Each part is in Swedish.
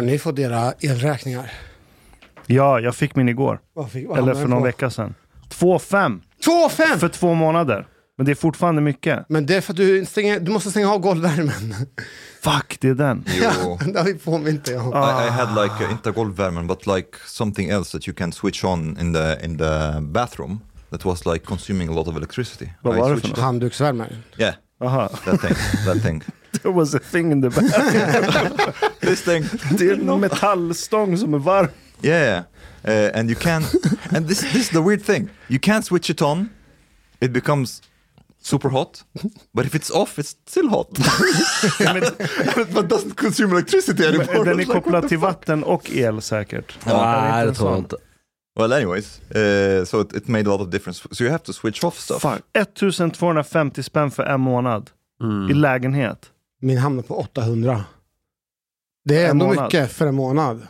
Har ni fått era elräkningar? Ja, jag fick min igår. Vad fick- vad Eller hamnade för den någon på? vecka sedan. 2,5 2,5! för två månader. Men det är fortfarande mycket. Men det är för att du, stänger, du måste stänga av golvvärmen. Fuck, det är den. Jo. det har vi påmint dig om. I, I had like uh, inte golvvärmen but like something else that you can switch on in the in the bathroom that was like consuming a lot of electricity. Vad I var det för switched något? Handduksvärmare. Yeah, Aha. that thing, that thing. There was a thing in the back. This thing. Det är en metallstång som är varm. Yeah, uh, and you can, and this this is the weird thing. You can't switch it on; it becomes super hot. But if it's off, it's still hot. but doesn't consume electricity anymore. Den är kopplad till vatten och el säkert. Nej, det tror jag inte. Well, anyways, uh, so it, it made a lot of difference. So you have to switch off stuff. Fuck. 1250 spänn för en månad. Mm. I lägenhet. Min hamnar på 800. Det är En ändå månad. mycket för en månad.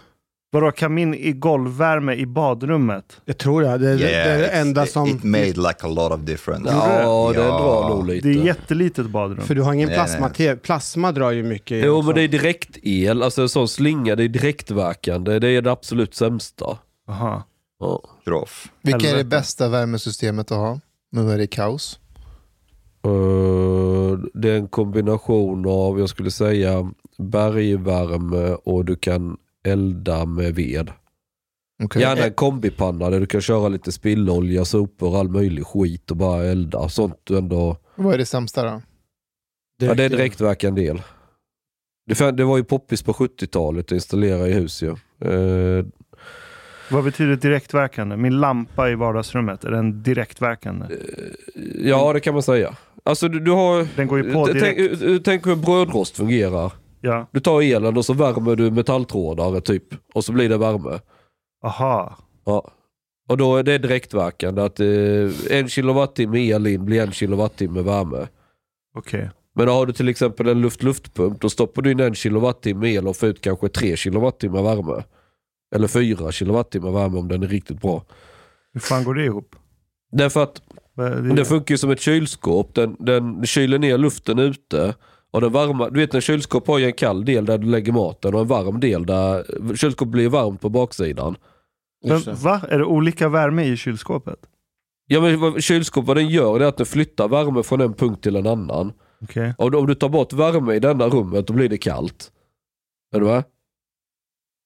Vadå, kamin i golvvärme i badrummet? Det tror jag. Det, det är det it's- enda it, som... It made like a lot of difference. Ja, det Ja. drar nog lite. Det är jättelitet badrum. För du har ingen Nej, plasma. nej. Plasma drar ju mycket. el Jo men det är direkt-el, alltså en sån slinga, det är direktverkande. Det är det absolut sämsta. Aha. Ja. Vilka är det Helvete. bästa värmesystemet att ha? Nu när det är kaos. Eh, det är en kombination av, jag skulle säga, bergvärme och du kan elda med ved. Okej. Gärna en Eh, kombipanna där du kan köra lite spillolja, sopor, all möjlig skit och bara elda. Sånt du ändå... Vad är det sämsta då? Ja, det är direktverkande el. Det, var ju poppis på 70-talet att installera i hus ju. Eh, Vad betyder direktverkande? Min lampa i vardagsrummet, är den direktverkande? ja, det kan man säga. Alltså du, du har... Den går ju på Tänk, direkt. eh, tänk hur brödrost fungerar. Ja. Du tar elen och så värmer du metalltrådar typ. Och så blir det värme. Aha. Ja. Och då är det direktverkande. Att eh, en kilowattimme el in blir en kilowattimme värme. Okej. Men har du till exempel en luft-luftpump, då stoppar du in en kilowattimme el och får ut kanske tre kilowattimmar värme. Eller fyra kilowattimmar värme om den är riktigt bra. Hur fan går det ihop? Därför att Vad- den funkar ju som ett kylskåp. Den, den kyler ner luften ute. Och den varma, du vet en kylskåp har ju en kall del där du lägger maten och en varm del där kylskåpet blir varmt på baksidan. Men, va? Är det olika värme i kylskåpet? Ja men vad- kylskåp, vad den gör det är att den flyttar värme från en punkt till en annan. Okej. Och om du tar bort värme i denna rummet då blir det kallt. Är du med?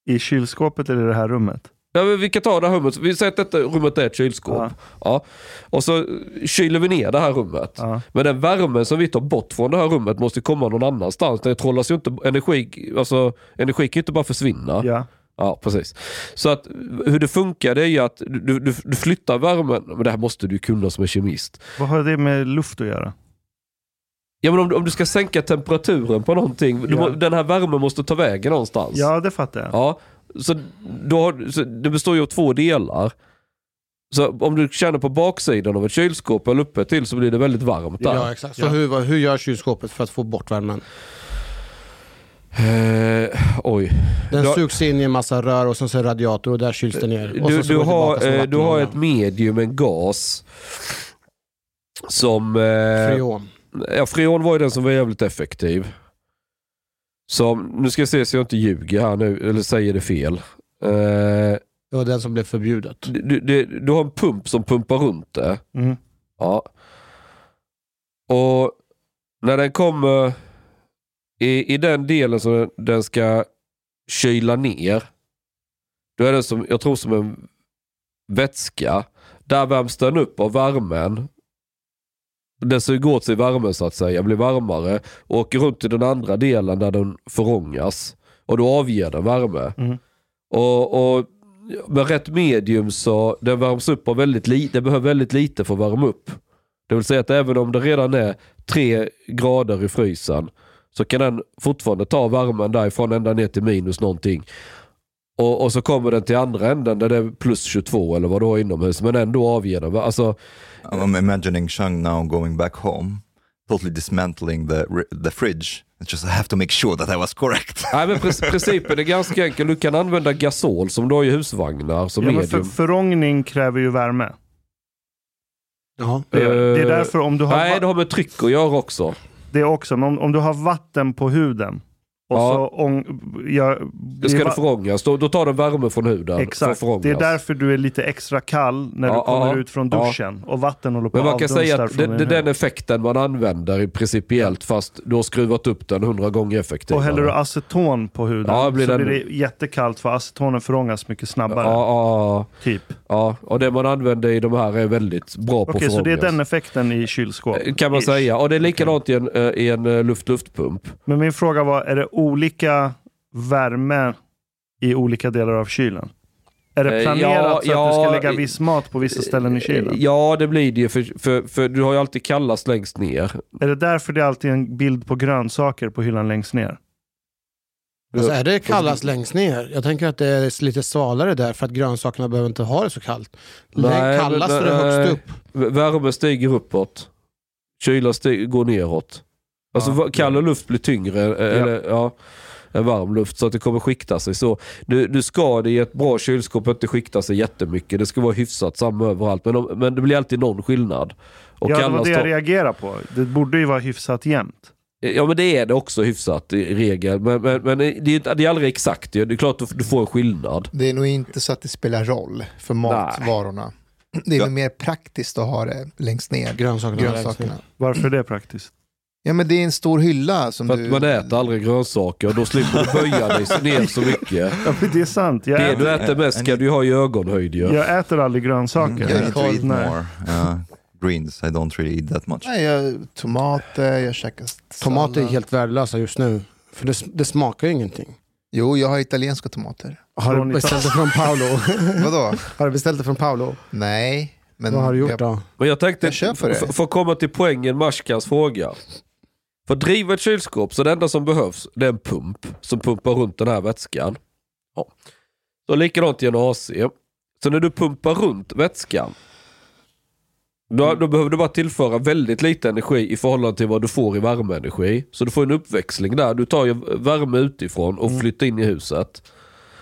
I kylskåpet eller i det här rummet? Ja, vi kan ta det här rummet. Vi säger att detta rummet är ett kylskåp. Ja. Ja. Och så kyler vi ner det här rummet. Ja. Men den värmen som vi tar bort från det här rummet måste komma någon annanstans. Det trollas ju inte, energi, alltså, energi kan ju inte bara försvinna. Ja. Ja, precis. Så att hur det funkar det är ju att du, du, du flyttar värmen, men det här måste du kunna som är kemist. Vad har det med luft att göra? Ja men om, du- om du ska sänka temperaturen på någonting, du, Ja. må- den här värmen måste ta vägen någonstans. Ja, det fattar jag. Ja, så, då, har- så det består ju av två delar. Så om du känner på baksidan av ett kylskåp eller uppe till så blir det väldigt varmt där. Ja, exakt. Så Ja. hur, hur gör kylskåpet för att få bort värmen? Eh, oj. Den har- sugs in i en massa rör och sen så radiator och där kyls det ner. Du, så du, har, eh, du har ett medium, en gas. Som... Eh, Freon. Ja, freon var ju den som var jävligt effektiv. Som, nu ska jag se så jag inte ljuger här nu, eller säger det fel. Eh, Det var den som blev förbjudet. du, du, du har en pump som pumpar runt det. Mm. Ja. Och när den kommer i, i den delen som den ska kyla ner. Då är den som, jag tror som en vätska. Där värms den upp av värmen. Den suger åt sig värmen så att säga, blir varmare. Och åker runt till den andra delen där den förångas. Och då avger den värme. Mm. Och, och med rätt medium så den värms upp av väldigt lite, den behöver väldigt lite för att värma upp. Det vill säga att även om det redan är tre grader i frysen så kan den fortfarande ta värmen därifrån ända ner till minus någonting. Och, och så kommer den till andra änden där det är plus 22 eller vad du har inomhus men ändå avger den. Alltså, I'm imagining Shang now going back home, totally dismantling the the fridge. It's just I have to make sure that I was correct. nej, men pr- principen är ganska enkel. Du kan använda gasol som du har i husvagnar som Ja, men för, medium. förångning kräver ju värme. Ja. Det, är- det är därför om du har... Nej, det har med tryck att göra också. Det är också, men om, om du har vatten på huden och Ja. så ång, ja, Det ska det förångas. Då, då tar den värme från huden. för Exakt, förångas. det är därför du är lite extra kall när du Ja, kommer ja, ut från duschen och vatten håller på Men man kan säga att det, är den effekten man använder i principiellt fast du har skruvat upp den hundra gånger effektivare. Och häller du aceton på huden Ja, blir så den- blir det jättekallt för acetonen förångas mycket snabbare. Typ. ja, och det man använder i de här är väldigt bra på Okej, så det är den effekten i kylskåp? Kan man Ish. säga. Och det är likadant i en, eh, i en eh, luft-luftpump. Men min fråga var, är det olika värme i olika delar av kylen? Är det Eh, planerat ja, så att du ja, ska lägga eh, viss mat på vissa ställen i kylen? Ja, det blir det ju. För, för, för du har ju alltid kallast längst ner. Är det därför det är alltid en bild på grönsaker på hyllan längst ner? Alltså, är det kallast längst ner? Jag tänker att det är lite svalare där för att grönsakerna behöver inte ha det så kallt. Nej, kallast är det högst upp. Värme stiger uppåt. Kyla stiger, går neråt. Alltså Ja, kall luft blir tyngre eh, eller, ja, än varm luft så att det kommer skikta sig. Så du, du ska det i ett bra kylskåp inte skikta sig jättemycket. Det ska vara hyfsat samma överallt. Men, men det blir alltid någon skillnad. Och ja, det var det jag reagerar på. Det borde ju vara hyfsat jämnt. Ja men det är det också hyfsat i regel. Men, men, men det, är, inte- det är aldrig exakt. Det är klart att du får en skillnad. Det är nog inte så att det spelar roll för matvarorna. Det är Ja. mer praktiskt att ha det längst ner. Grönsakerna, Grönsakerna. ner. Varför är det praktiskt? Ja men det är en stor hylla som För du... att man äter aldrig grönsaker och då slipper du böja dig ner så mycket. Ja, men det är sant. Jag, Det äter, du äter mest ska du ju ha i ögonhöjd ju. jag äter aldrig grönsaker. You need to eat more uh, greens. I don't really eat that much. Nej, jag, tomater, jag käkar Tomater är sallad. helt värdelösa just nu. För det, det smakar ingenting. Jo, jag har italienska tomater. Har du beställt det från Paolo? Vadå? har du beställt det från Paolo? Nej. Men Vad har du gjort jag, då? Men jag tänkte, Jag för att komma till poängen med Ashkans fråga. För att driva ett kylskåp, så det enda som behövs det är en pump som pumpar runt den här vätskan. Ja. Så likadant i en AC. Så när du pumpar runt vätskan, då, då behöver du bara tillföra väldigt lite energi i förhållande till vad du får i värmeenergi. Så du får en uppväxling där. Du tar ju värme utifrån och flyttar in i huset.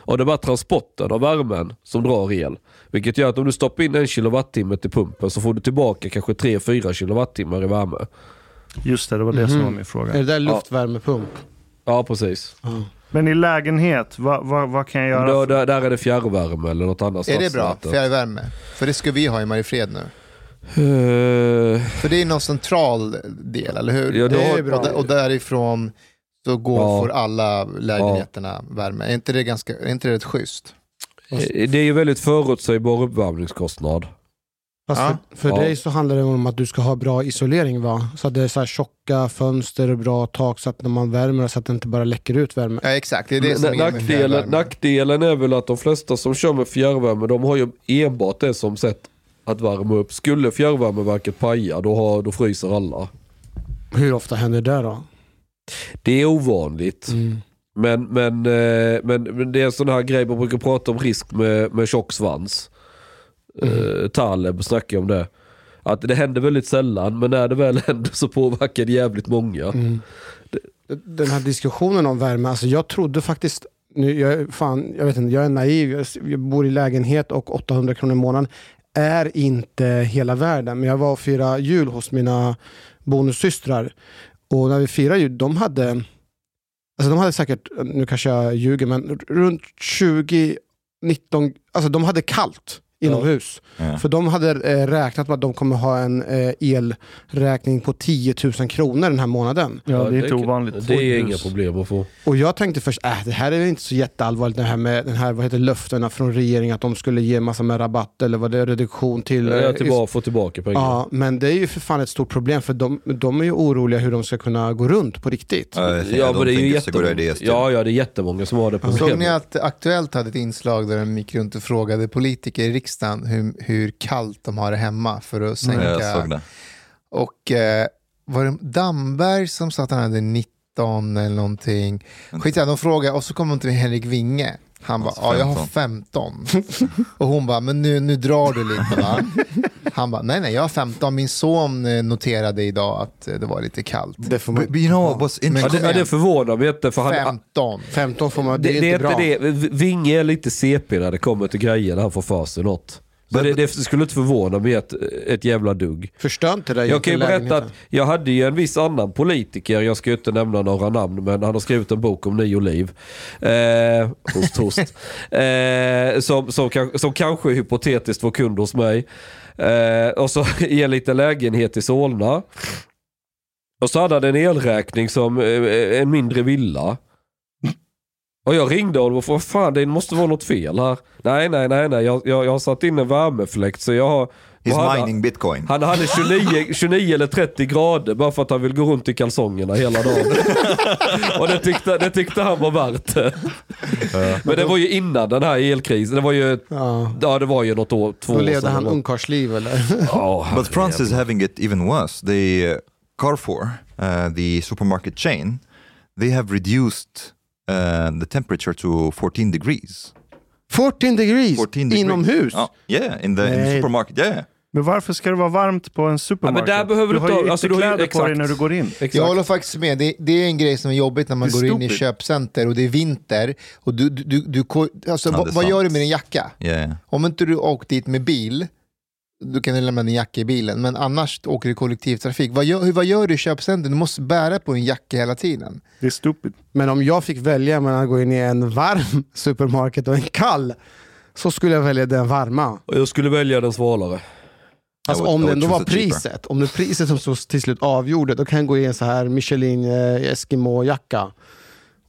Och det är bara transporten av värmen som drar el. Vilket gör att om du stoppar in en kilowattimme till pumpen så får du tillbaka kanske 3-4 kilowattimmar i värme. Just det, det var det som Mhm. var min Är fråga. det där luftvärmepump? Ja precis. Men i lägenhet, vad, vad, vad kan jag göra? Då, där, där är det fjärrvärme eller något annat är det bra? stadsnät. Fjärrvärme? För det ska vi ha i Mariefred nu. Eh, För det är någon central del, eller hur? Ja, det och, är bra. och, och därifrån så går, Ja. får alla lägenheterna värme. Är inte det, ganska, är inte det rätt schysst? det är ju väldigt förutsägbar uppvärmningskostnad. Fast Ja. för, för Ja. dig så handlar det om att du ska ha bra isolering va? Så att det är så här tjocka fönster och bra tak så att när man värmer så att det inte bara läcker ut värme. Ja, exakt. Det är det som är N- grejen med nackdelen, nackdelen är väl att de flesta som kör med fjärrvärme, de har ju enbart det som sätt att värma upp. Skulle fjärrvärmeverket paja, då, har, då fryser alla. Hur ofta händer det då? Det är ovanligt. Mm. Men, men, eh, men, men det är en sån här grej, man brukar prata om risk med, med tjock svans. Mm. Taleb snackar om det. Att det händer väldigt sällan, men när det väl händer så påverkar det jävligt många. Mm. Den här diskussionen om värme, alltså jag trodde faktiskt, nu, jag, fan, jag vet inte, jag är naiv, jag, jag bor i lägenhet och 800 kronor i månaden är inte hela världen. Men jag var och firade jul hos mina bonussystrar och när vi firade jul, de hade, alltså de hade säkert, nu kanske jag ljuger, men runt 20, 19, alltså de hade kallt inomhus. Ja. För de hade eh, räknat med att de kommer ha en eh, elräkning på 10 000 kronor den här månaden. Ja, det är inte ovanligt. Det är inga problem att få. Och jag tänkte först, äh, det här är väl inte så jätteallvarligt det här med den här, vad heter löftena från regeringen att de skulle ge massa med rabatt eller vad det är, reduktion till... Jag eh, tillbaka, få tillbaka pengar. Ja, men det är ju för fan ett stort problem för de, de är ju oroliga hur de ska kunna gå runt på riktigt. I Ja don't men det är ju jättemånga. Ja, ja det är jättemånga som har det Såg ni problemet. att Aktuellt hade ett inslag där de gick runt och frågade politiker i riksdagen hur, hur kallt de har det hemma för att sänka... Jag såg det. Och eh, var det Damberg som sa att han hade 19 eller någonting? Skitsamma, de frågade och så kom de till Henrik Winge. Han bara, Alltså ja jag har 15. och hon bara, men nu, nu drar du lite va? Han bara, nej nej jag har 15. Min son eh, noterade idag att eh, det var lite kallt. Det får man, you know what's Ja, det, ja, det förvånar mig inte för han, 15. 15 får man, det, det, är inte bra. det. Vinge är lite CP när det kommer till grejer när han får för sig något. Men- det, det skulle inte förvåna mig ett, ett jävla dugg. Förstör inte det Jag kan ju berätta att jag hade ju en viss annan politiker, jag ska ju inte nämna några namn, men han har skrivit en bok om nio liv. Eh, host, host. Eh, som, som, som kanske hypotetiskt var kund hos mig. Eh, och så i en liten lägenhet i Solna. Och så hade han en elräkning som eh, en mindre villa. Och jag ringde honom och frågade, fan det måste vara något fel här. Nej, nej, nej, nej. Jag, jag, jag har satt in en värmefläkt så jag har... He's han? mining bitcoin. Han hade 29, 29 eller 30 grader bara för att han vill gå runt i kalsongerna hela dagen. och det tyckte, det tyckte han var värt det. Men det var ju innan den här elkrisen. Det var ju, Ja. ja, det var ju något år, två Då år levde sedan. han ungkarlsliv eller? Ja, But France is having it even worse. The uh, Carrefour, uh, the supermarket chain, they have reduced uh, the temperature to 14 degrees. 14 degrees, 14 degrees. inomhus. Oh, yeah, in the, in the supermarket. Yeah. Men varför ska det vara varmt på en supermarket? där behöver du har ta- ju alltså, du har ju- på dig när du går in. Exakt. Jag håller faktiskt med. Det, det är en grej som är jobbigt när man går in i stupid. köpcenter och det är vinter. Och du, du, du, du, alltså, Ja, vad, det är vad sant. gör du med din jacka? Yeah. Om inte du åkt dit med bil, då kan du lämna din jacka i bilen. Men annars åker du kollektivtrafik. Vad gör, hur, vad gör du i köpcenter? Du måste bära på en jacka hela tiden. Det är stupid. Men om jag fick välja mellan att gå in i en varm supermarket och en kall så skulle jag välja den varma. Och jag skulle välja den svalare. Alltså would- om det ändå var cheaper. priset, om det är priset som så till slut avgjorde, då kan jag gå i en så här Michelin eh, Eskimo-jacka.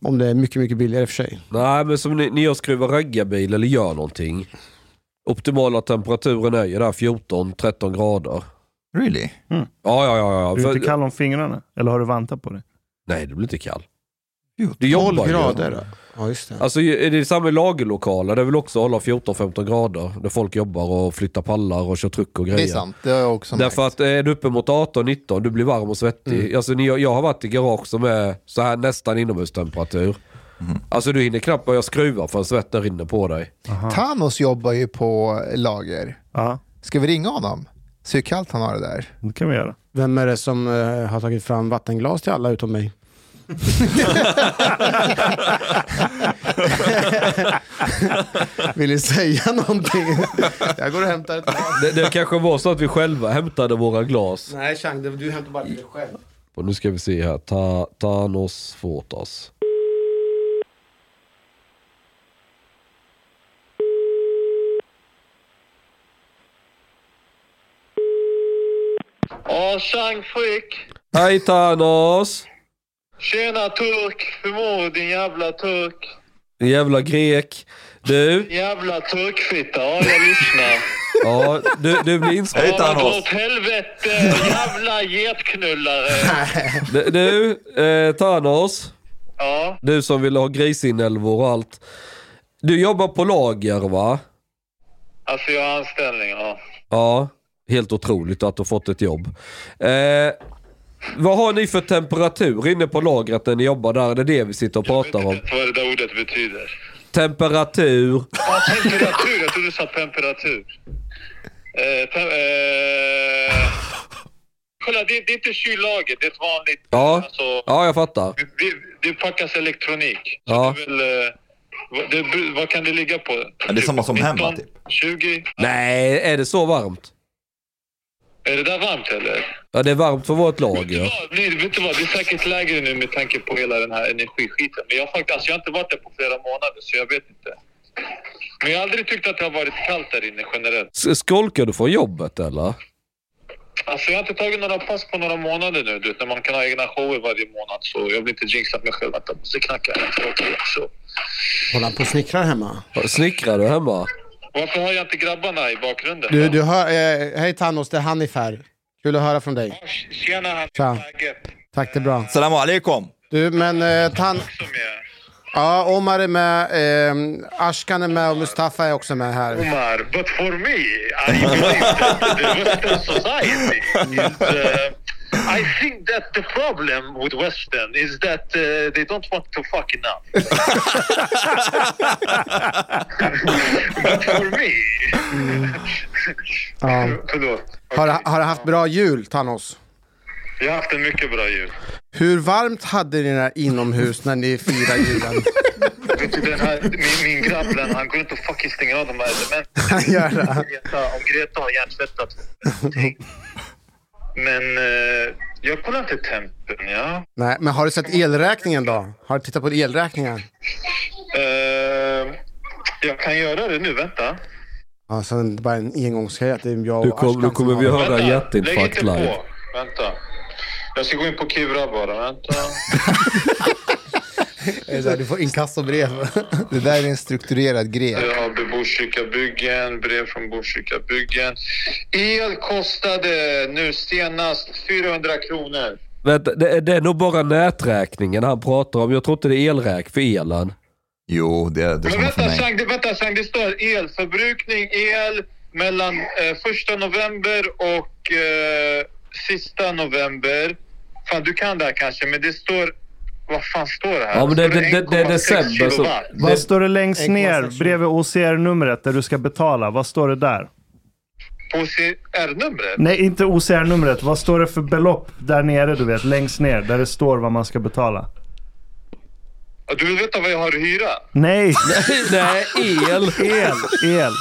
Om det är mycket, mycket billigare för sig. Nej men som ni, när jag skruvar raggarbil eller gör någonting. Optimala temperaturen är ju där 14-13 grader. Really? Ja, ja, ja. ja. Är du För- inte kall om fingrarna? Eller har du vantar på dig? Nej, det blir inte kall. Jo, Du 12 jobbar ju. grader. Ja, just det. Alltså är det samma i lagerlokaler, det vill också hålla 14-15 grader. Där folk jobbar och flyttar pallar och kör truck och grejer. Det är sant, det har jag också Därför märkt. att är du uppe mot 18-19, du blir varm och svettig. Alltså, ni- jag har varit i garage som är så här nästan inomhustemperatur. Alltså du hinner knappt börja skruva för svetten rinner på dig. Thanos jobbar ju på lager. Ja, Ska vi ringa honom? Se hur kallt han har det där. det kan vi göra. Vem är det som eh, har tagit fram vattenglas till alla utom mig? Vill ni säga någonting? Jag går och hämtar ett glas. Det, det kanske var så att vi själva hämtade våra glas. Nej Chang, det- du hämtar bara till dig själv. Och nu ska vi se här. Ta, Thanos Fotas. Ja, Chang Frick. Hej Thanos! Tjena turk. Hur mår du din jävla turk? Jävla grek. Du, Jävla turkfitta. Ja, jag lyssnar. Ja, du, du blir inspelad. Hej Thanos! åt helvete, jävla getknullare. Du, du eh, Thanos. Ja, Du som vill ha grisinälvor och allt. Du jobbar på lager va? alltså jag har anställning, ja. Ja, helt otroligt att du har fått ett jobb. Eh, vad har ni för temperatur inne på lagret när ni jobbar där? Det är det vi sitter och Jag vet pratar om. inte vad det där ordet betyder. Temperatur. Ja, temperatur. Jag trodde du sa temperatur. Eh, tem eh, kolla, det, det är inte kyllager. Det är ett vanligt... Ja. Alltså, Ja, jag fattar. det, det packas elektronik. Ja. väl, eh, vad- det, vad kan det ligga på? Ja, det är samma som hemma, typ. 20? Nej, är det så varmt? Är det där varmt eller? Ja, det är varmt för vårt lager. vad? Nej, vet du vad? Det är säkert lägre nu med tanke på hela den här energiskiten. Men jag, faktiskt, alltså, jag har inte varit där på flera månader så jag vet inte. Men jag har aldrig tyckt att det har varit kallt där inne generellt. Skolkar du från jobbet eller? Alltså jag har inte tagit några pass på några månader nu. Du vet, när man kan ha egna shower varje månad så jag vill inte jinxa mig själv. Vänta, jag måste knacka här. Så. Håller han på och snickrar hemma? Snickrar du hemma? Varför har jag inte grabbarna i bakgrunden? Du, du hör, eh, hej Thanos, det är Hanif här. Kul att höra från dig. Tjena, han Tja. läget? Tack, det är bra. Salam alaikum! Du, men eh, Tan... Ja, Omar är med, eh, Ashkan är med och Mustafa är också med här. Omar, but for me, I believe that the Western society is. Uh, I think that the problem with Western is that uh, they don't want to fuck enough. but for me... Ja. Förlåt. Har, har du haft bra jul, Thanos? Jag har haft en mycket bra jul. Hur varmt hade ni där inomhus när ni firade julen? Du, här, min, min grabb, han går inte och fucking stänger av de här elementen. Han gör det. Om Greta har hjärntvättat. Men eh, jag kollar inte tempen, ja. Nej, men har du sett elräkningen då? Har du tittat på elräkningen? Eh, jag kan göra det nu, vänta. Alltså, det är bara en engångsgrej att det är jag och Nu kom- som kommer vi det. höra vänta. hjärtinfarkt Lägg inte live. på. Vänta. Jag ska gå in på Kivra bara, vänta. Är det så här, Du får inkassobrev. Det där är en strukturerad grej. Jag har Botkyrka byggen, brev från Botkyrka byggen. El kostade nu senast 400 kronor. Vänta, det, är- det är nog bara näträkningen han pratar om. Jag tror inte det är elräk för elen. Jo, det, det är Men samma för vänta, mig. Chang, det, vänta Chang, det står elförbrukning, el mellan eh, första november och eh, sista november. Fan, du kan det här kanske, men det står... Vad fan står det här? Ja, men det- det- det- det är 1,6 december, så- kilowatt? Vad står det längst 1,6 ner bredvid OCR-numret där du ska betala? Vad står det där? På CR-numret? Nej, inte OCR-numret. Vad står det för belopp där nere, du vet, längst ner, där det står vad man ska betala? Du vill veta vad jag har i hyra? Nej, Nej, el. el, el.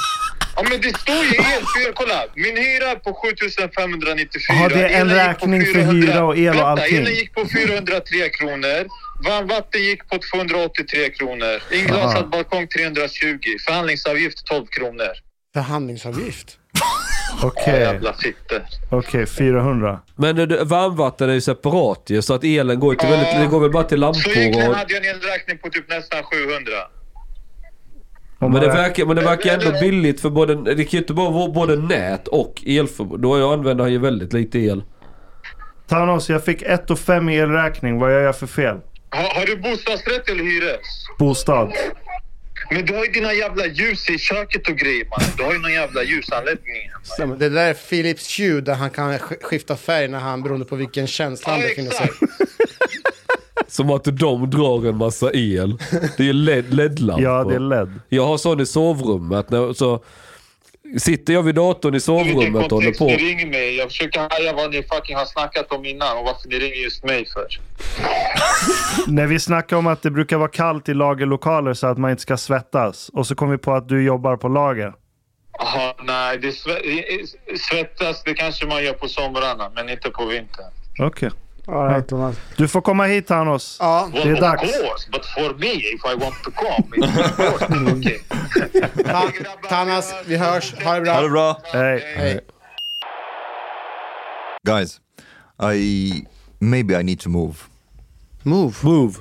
Ja, men det står ju el. Kolla, min hyra är på 7594. Ja, det är en Elen gick på räkning för 400 hyra och el och Vänta, allting. elen gick på 403 kronor. Varmvatten gick på 283 kronor. Inglasad balkong 320. Förhandlingsavgift 12 kronor. Förhandlingsavgift. Okej, fitte. okej, 400. Men det- varmvatten är ju separat ju, så att elen går ju till väldigt, det går väl bara till Så lampor egentligen och... hade jag en elräkning på typ nästan 700. Men det, verkar, men det verkar ändå billigt för både, det kan ju inte bara vara både nät och elförbrukning. Då använder han ju väldigt lite el. Thanos, jag fick 1 och 5 i elräkning. Vad gör jag för fel? Har, har du bostadsrätt eller hyres? Bostad. Men du har ju dina jävla ljus i köket och grejer man. Du har ju någon jävla ljusanläggning. Det där är Philips Hue där han kan sk- skifta färg när han, beroende på vilken känsla han Ja, befinner sig. exakt. Som att de drar en massa el. Det är LED, LED-lampor. Ja, det är LED. Jag har sån i sovrummet. När, så sitter jag vid datorn i sovrummet och håller på. ni ringer mig. Jag försöker haja vad ni fucking har snackat om innan och varför ni ringer just mig för. När vi snackade om att det brukar vara kallt i lagerlokaler så att man inte ska svettas. Och så kom vi på att du jobbar på lager. Aha, nej, det sve- svettas det kanske man gör på somrarna men inte på vintern. Okej. All right, Thomas. Du får komma hit Thanos. Ja, Det är of dags. course, but for me if I want to come. it's okay. Ta- Thanos, vi hörs. Ha det bra. Ha det bra! Hej. Hej. Guys, I... Maybe I need to move. Move. Move.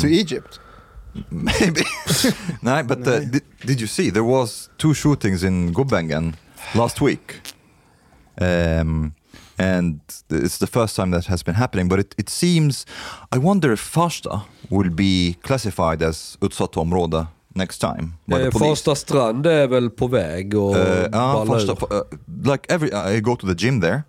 To Egypt. Maybe. no, but uh, did, did you see there was two shootings in Gubbengen last week. Um, and it's the first time that has been happening, but it, it seems, I wonder if Farsta will be classified as utsatt område next time by the Eh, police. Farsta strand är väl på väg och Uh, ballar Farsta, uh, like every, I go to the gym there,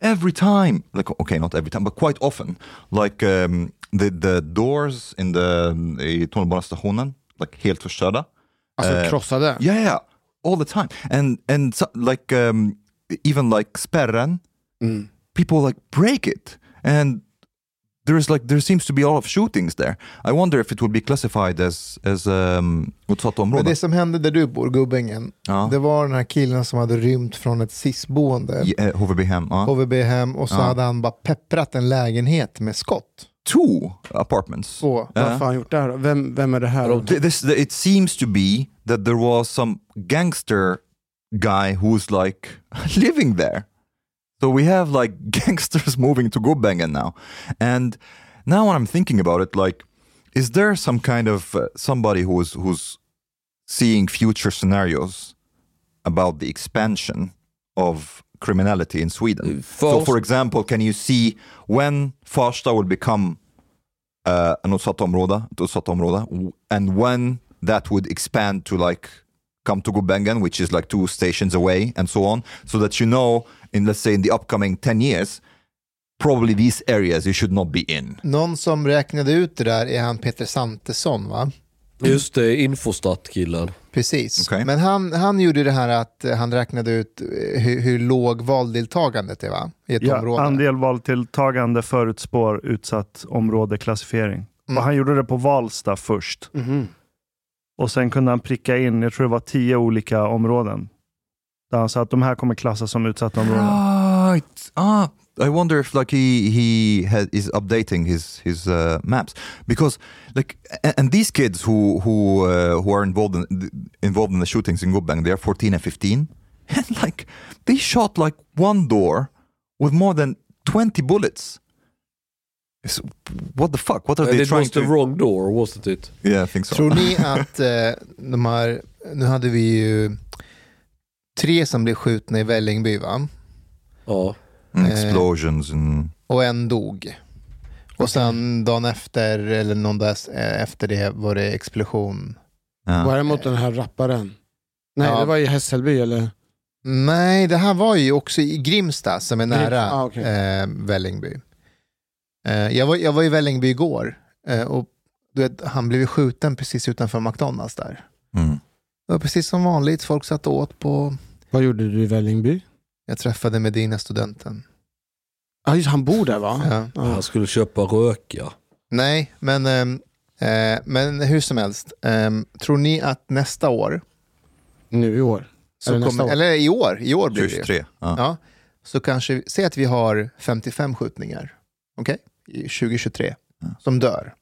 every time, like okay, not every time, but quite often, like um, the, the doors in the, i tunnelbanestationen, like helt förstörda. Alltså krossade. Yeah, yeah, all the time. And and so, like um, even like spärren, Mm. people like break it, and there's like there seems to be a lot of shootings there. I wonder if it will be classified as as um, utsatt Men område. det som hände där du bor, Gubbängen, Ja. det var den här killen som hade rymt från ett SIS-boende, Ja, eh, HVB-hem. Ja. HVB-hem, och så Ja. hade han bara pepprat en lägenhet med skott. Two apartments. Så. Vad Ja. har han gjort där? Vem, vem är det här? Th- This, it seems to be that there was some gangster guy who's like living there. So we have like gangsters moving to Gubbengen now. And now when I'm thinking about it, like, is there some kind of uh, somebody who's who's seeing future scenarios about the expansion of criminality in Sweden? so, for example, can you see when Farsta will become uh, an utsatt område, ett utsatt område, w- and when that would expand to like come to Gubbengen, which is like two stations away, and so on, so that you know, in let's say in the upcoming 10 years, probably these areas you should not be in. Någon som räknade ut det där är han Peter Santesson va? Just det, Infostat-killen. Precis. Okej. Men han, han gjorde det här att han räknade ut eh, hur, hur låg valdeltagandet är va? I ett Ja, område. andel valtilltagande förutspår utsatt områdeklassifiering. Mm. Och han gjorde det på Valsta först. Mhm. Och sen kunde han pricka in, jag tror det var tio olika områden. Där han sa att de här kommer klassas som utsatta områden. Right. Ah, I wonder if like he he had, is updating his his uh, maps because like and, and these kids who who uh, who are involved in involved in the shootings in Gubang, they are 14 and 15, and like they shot like one door with more than 20 bullets. It's- what the fuck? What are they It trying was the to? wrong door, wasn't it? Yeah, I think so. Tror ni att eh, de här, nu hade vi ju tre som blev skjutna i Vällingby va? Ja. Mm, Eh, explosions and Och en dog. Och sen dagen efter, eller någon dag eh, efter det var det explosion. yeah. Var det mot den här rapparen? Nej, Ja. det var i Hässelby eller? Nej, det här var ju också i Grimsta som är nära Ah, okej. eh, Vällingby. Eh, jag, var, jag var i Vällingby igår eh, och du vet, han blev ju skjuten precis utanför McDonalds där. Mm. Det var precis som vanligt, folk satt och åt på... Vad gjorde du i Vällingby? Jag träffade Medina studenten. Ja, just han bor där va? Ja. Ja. Han skulle köpa röka. Nej, men, ehm, eh, men hur som helst. ehm, tror ni att nästa år, Nu i år. så Eller nästa kommer, år. eller i år, i år blir det ju. 23. Ja. Ja, så kanske, säg att vi har 55 skjutningar, okej, i 2023, som dör.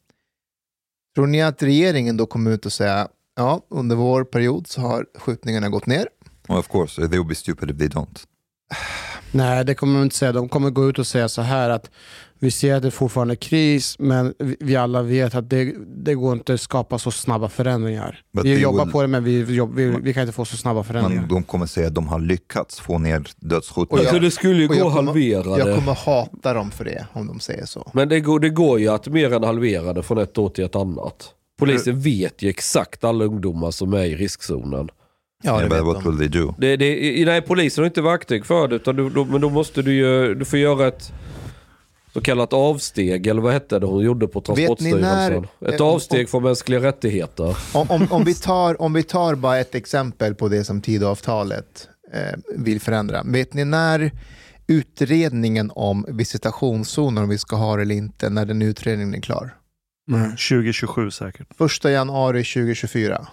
Tror ni att regeringen då kommer ut och säga, ja, under vår period så har skjutningarna gått ner. Well, of course, they would be stupid if they don't. Nej, det kommer de inte säga. De kommer gå ut och säga så här att vi ser att det fortfarande är kris, men vi- alla vet att det, det går inte att skapa så snabba förändringar. But vi jobbar will- på det, men vi, vi, vi kan inte få så snabba förändringar. Men de kommer säga att de har lyckats få ner Och dödsskjutningar. Alltså det skulle ju gå att halvera Jag kommer hata dem för det, om de säger så. Men det går, det går ju att mer än halvera det från ett år till ett annat. Polisen vet ju exakt alla ungdomar som är i riskzonen. Ja, Yeah, det but vet what de. will they do? Det, det, nej, polisen har inte verktyg för det, utan du, då, men då måste du ju, du får göra ett så kallat avsteg, eller vad hette det hon gjorde på Vet ni Transportstyrelsen? när- Ett eh, avsteg om- från mänskliga rättigheter. Om, om, om, vi tar, om vi tar bara ett exempel på det som Tidöavtalet eh, vill förändra. Vet ni när utredningen om visitationszoner, om vi ska ha det eller inte, när den utredningen är klar? 2027 säkert. 1 januari 2024.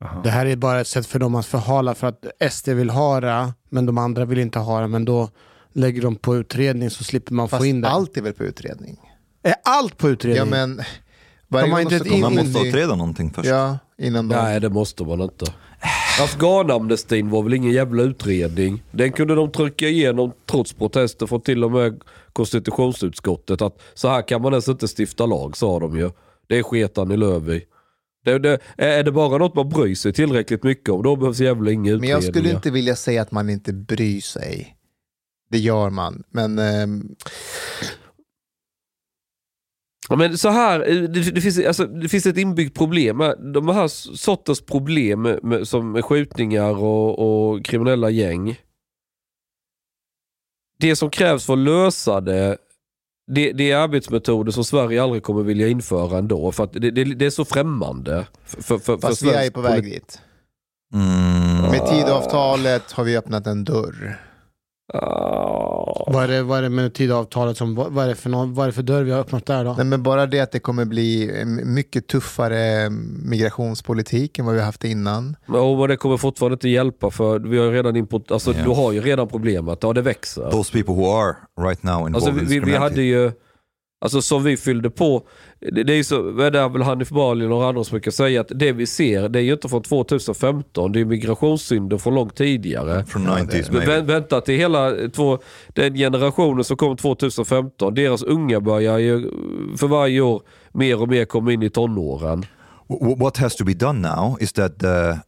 Jaha. Det här är bara ett sätt för dem att förhala för att SD vill ha det, men de andra vill inte ha det. Men då lägger de på utredning så slipper man Fast få in det. allt är väl på utredning? Är allt på utredning? Ja, men varje De har inte ett in- Man in måste utreda någonting först. Ja, innan de... Nej, det måste man inte. Afghanamnestin var väl ingen jävla utredning. Den kunde de trycka igenom trots protester från till och med konstitutionsutskottet. Att så här kan man ens inte stifta lag, sa de ju. Det är sketan i Lövi. Det, det, är det bara något man bryr sig tillräckligt mycket om, då behövs jävla inga Men jag skulle utredningar. inte vilja säga att man inte bryr sig. Det gör man. Men Ja, men så här, eh, det, det, finns, alltså, det finns ett inbyggt problem. med De här sorters problem med, som skjutningar och, och kriminella gäng. Det som krävs för att lösa det, det, det är arbetsmetoder som Sverige aldrig kommer vilja införa ändå. För att det, det, det är så främmande. För, för, för fast vi är på väg dit. Mm. Med tidavtalet har vi öppnat en dörr. Ah. Vad är det, vad är det med tidavtalet som, vad vad är det för, någon, vad är det för dörr vi har öppnat där då? Nej, men bara det att det kommer bli en mycket tuffare migrationspolitik än vad vi har haft innan. Men, men det kommer fortfarande inte hjälpa för vi har ju redan import, alltså, Ja. du har ju redan problemet. Ja, det växer. Those people who are right now involved Alltså, in vi, this vi, vi criminality. hade ju, alltså som vi fyllde på, det, det är ju så, det är väl Hanif Bali och några andra som brukar säga att det vi ser, det är ju inte från 2015, det är migrationssynder från långt tidigare. From 90s Men maybe. vä- vänta till hela två, den generationen som kom 2015, deras unga börjar ju för varje år mer och mer komma in i tonåren. What has to be done now is that the,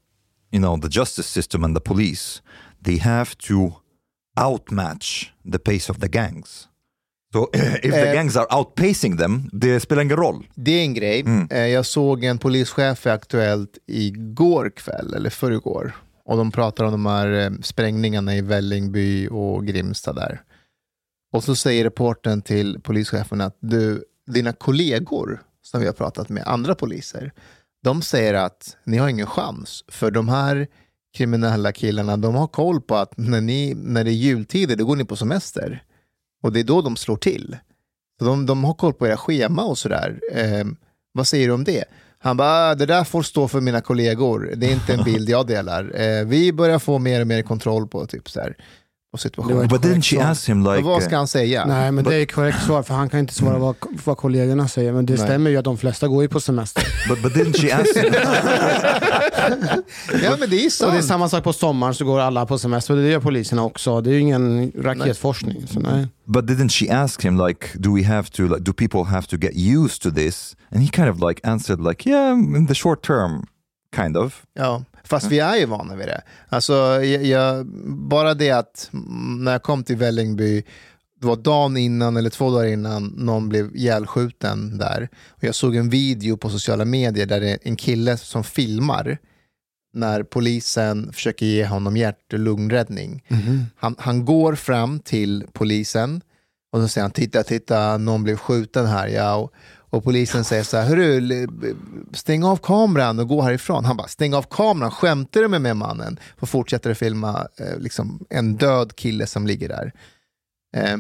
you know, the justice system and the police, they have to outmatch the pace of the gangs. So if the Eh. gangs are outpacing them, det spelar ingen roll. Det är en grej. Mm. Eh, Jag såg en polischef i Aktuellt igår kväll, eller förrgår. Och de pratar om de här eh, sprängningarna i Vällingby och Grimsta där. Och så säger reporten till polischefen att du, dina kollegor som vi har pratat med, andra poliser, de säger att ni har ingen chans. För de här kriminella killarna, de har koll på att när, ni, när det är jultider, då går ni på semester. Och det är då de slår till. Så de, de har koll på era schema och sådär. Eh, vad säger du om det? Han bara, ah, det där får stå för mina kollegor. Det är inte en bild jag delar. Eh, vi börjar få mer och mer kontroll på, typ, så här, på situationen. But didn't she ask him Men like... vad ska uh, han säga? Nej, men det är korrekt svar för han kan inte svara vad, vad kollegorna säger. Men det Nej. stämmer ju att de flesta går ju på semester. but, but didn't she ask him? ja, men det är Och det är sant. samma sak på sommaren så går alla på semester och det gör poliserna också. Det är ju ingen raketforskning. Så nej. but didn't she ask him like, do we have to, like, do people have to get used to this? And he kind of like answered like, yeah, in the short term, kind of. Ja, fast vi är ju vana vid det. Alltså, jag, jag, bara det att mm, när jag kom till Vällingby, det var dagen innan eller två dagar innan någon blev ihjälskjuten där. Och jag såg en video på sociala medier där det är en kille som filmar när polisen försöker ge honom hjärt och lungräddning. Han, han går fram till polisen och så säger han titta, titta, någon blev skjuten här. Ja, och, och polisen säger så här, hörru, stäng av kameran och gå härifrån. Han bara, stäng av kameran, skämtar du med mig mannen? Och fortsätter att filma eh, liksom, en död kille som ligger där. Eh,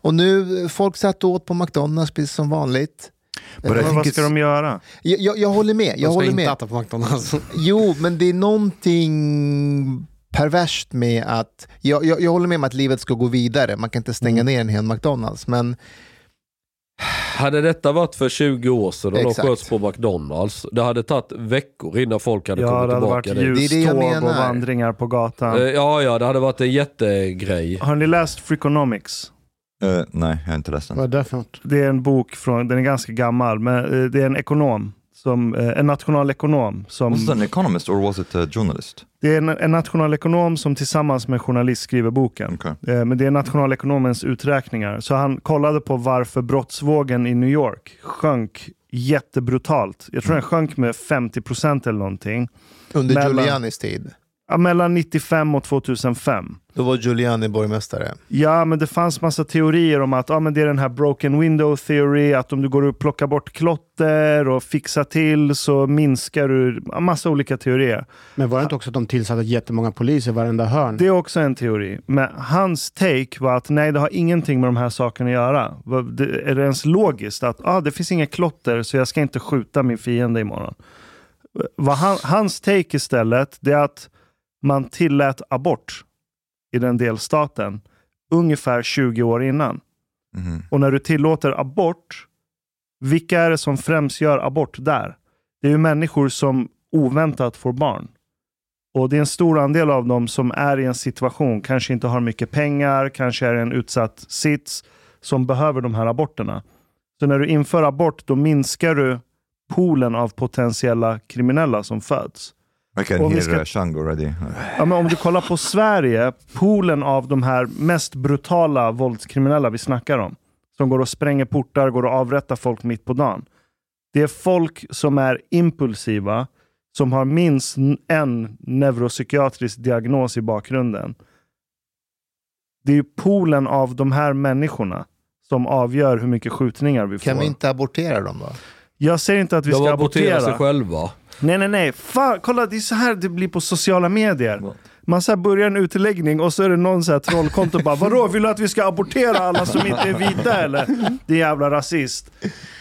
och nu, eh, folk satt åt på McDonalds precis som vanligt. Men vad ska it's- de göra? Jag, jag, jag håller med, jag De ska håller inte med. äta på McDonalds. Jo, men det är någonting perverst med att, jag, jag, jag håller med om att livet ska gå vidare, man kan inte stänga Mm. ner en hel McDonalds, men Hade detta varit för 20 år sedan och de sköts på McDonalds, det hade tagit veckor innan folk hade Ja, kommit hade varit tillbaka dit. Det är det jag ljuståg och vandringar på gatan. Eh, Ja, ja, det hade varit en jättegrej. Har ni läst Freakonomics? Uh, nej, jag har inte läst den. Vad är det för något? Det är en bok från, den är ganska gammal, men eh, det är en ekonom, som, eh, en nationalekonom. Som, Was it an economist or was it a journalist? det är en, en nationalekonom som tillsammans med en journalist skriver boken. Okay. Eh, Men det är nationalekonomens uträkningar. Så han kollade på varför brottsvågen i New York sjönk jättebrutalt. Jag tror den sjönk med 50% eller någonting. under Mellan- Giulianis tid. Ja, mellan 95 och 2005. Då var Giuliani borgmästare. Ja, men det fanns massa teorier om att ja, men det är den här broken window theory, att om du går och plockar bort klotter och fixar till så minskar du, ja, massa olika teorier. Men var det inte också att de tillsatte jättemånga poliser i varenda hörn? Det är också en teori. Men hans take var att nej, det har ingenting med de här sakerna att göra. Är det ens logiskt att ah, det finns inga klotter så jag ska inte skjuta min fiende imorgon? Vad han, hans take istället, det är att man tillät abort i den delstaten ungefär 20 år innan. Mhm. Och när du tillåter abort, vilka är det som främst gör abort där? Det är ju människor som oväntat får barn. Och det är en stor andel av dem som är i en situation, kanske inte har mycket pengar, kanske är i en utsatt sits, som behöver de här aborterna. Så när du inför abort, då minskar du poolen av potentiella kriminella som föds. I can Om vi hear ska- uh, Shang already. Ja, men om du kollar på Sverige, poolen av de här mest brutala våldskriminella vi snackar om, som går och spränger portar, går och avrättar folk mitt på dagen. Det är folk som är impulsiva, som har minst en neuropsykiatrisk diagnos i bakgrunden. Det är ju poolen av de här människorna som avgör hur mycket skjutningar vi får. Kan vi inte abortera dem då? Jag säger inte att vi De ska aborterar abortera. sig själva. Nej, nej, nej. Fan, kolla, det är så här det blir på sociala medier. Man så börjar en utläggning och så är det någon så här trollkonto bara Vadå, vill du att vi ska abortera alla som inte är vita eller? Det är jävla rasist.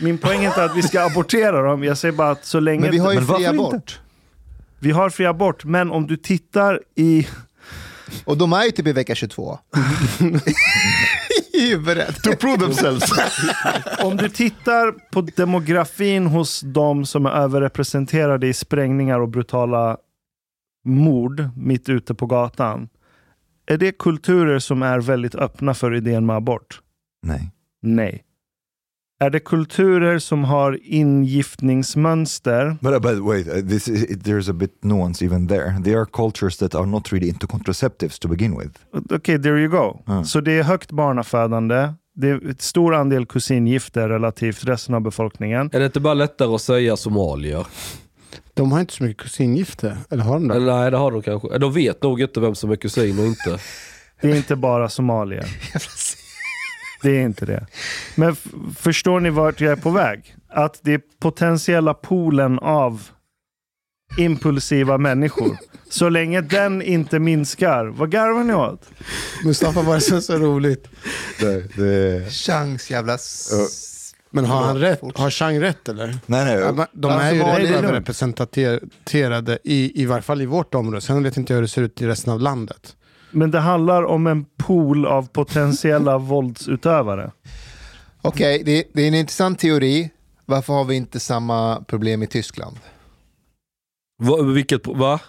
Min poäng är inte att vi ska abortera dem, jag säger bara att så länge... Men vi har ju fri inte? abort. Vi har fri abort, men om du tittar i... Och de är ju typ i vecka 22. I huvudet. To prove themselves. Om du tittar på demografin hos de som är överrepresenterade i sprängningar och brutala mord mitt ute på gatan. Är det kulturer som är väldigt öppna för idén med abort? Nej. Nej. Är det kulturer som har ingiftningsmönster? But, uh, but wait, uh, this is, it, there's a bit nuance even there. There are cultures that are not really into contraceptives to begin with. Okej, there you go. Mm. Så det är högt barnafödande. Det är ett stor andel kusingifter relativt resten av befolkningen. Är det inte bara lättare att säga somalier? De har inte så mycket kusingifte, eller har de det? Nej, det har de kanske. De vet nog inte vem som är kusin och inte. Det är inte bara somalier. Det är inte det. Men förstår ni vart jag är på väg? Att det är potentiella poolen av impulsiva människor. Så länge den inte minskar, vad garvar ni åt? Mustafa, som är så roligt? Det, det... Chans jävla... Men har han rätt? Har Chang rätt eller? Nej, nej. Ja, de Ja, är ju överrepresenterade i, i varje fall i vårt område. Sen vet inte jag hur det ser ut i resten av landet. Men det handlar om en pool av potentiella våldsutövare. Okej, det, det är en intressant teori. Varför har vi inte samma problem i Tyskland? Va, vilket, va?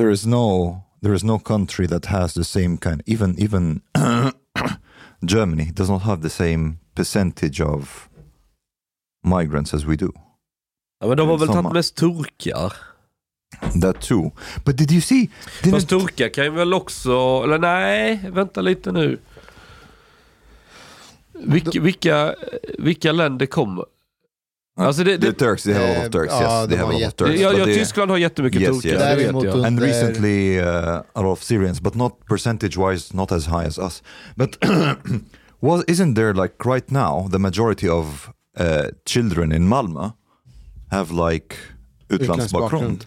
there is no there is no country that has the same kind even even Germany does not have the same percentage of migrants as we do. Ja, men de har väl tagit mest turkar? That too. But did you see? Didn't, Fast turkar kan ju väl också, eller nej, vänta lite nu. Vilka, vilka, vilka länder kommer? Alltså det, the det, Turks, they have a lot of Turks. Yes, de they have a lot of Turks. ja, ja, Tyskland har jättemycket Yes, turkar, yes. det vet jag. and recently uh, a lot of Syrians, but not percentage-wise, not as high as us. But was isn't there like right now the majority of uh, children in Malmö have like utlandsbakgrund?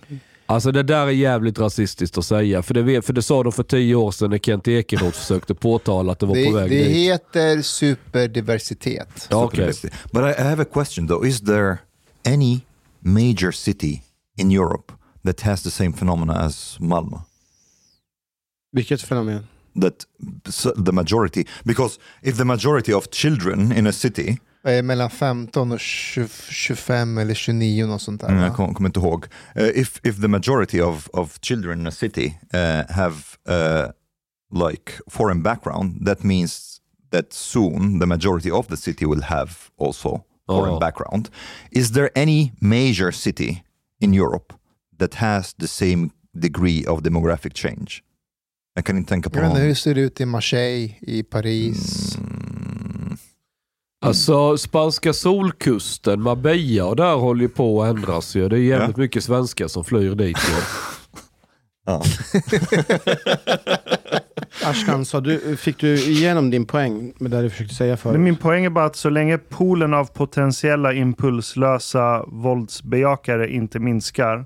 Alltså det där är jävligt rasistiskt att säga. För det, för det sa de för tio år sedan när Kent Ekeroth försökte påtala att det var på Det, väg det dit. heter superdiversitet. Ja, okej. But I, have a question though: Is there any major city in Europe that has the same phenomena as Malmö? Vilket fenomen? That the majority, because if the majority of children in a city Eh, Mellan 15 och 20, 25 eller 29 något sånt där. Mm, jag kom- kommer inte ihåg. Uh, if, if the majority of, of children in a city uh, have uh, like foreign background, that means that soon the majority of the city will have also foreign Oh. background. Is there any major city in Europe that has the same degree of demographic change? Jag kan inte tänka på Jag vet inte någon. hur det ser ut i Marseille, i Paris. Mm, Alltså spanska solkusten, Marbella och där håller ju på att ändras ju. Det är jävligt mycket svenskar som flyr dit ju. ja. Ashkan, sa du, fick du igenom din poäng med det du försökte säga Men förut? min poäng är bara att så länge poolen av potentiella impulslösa våldsbejakare inte minskar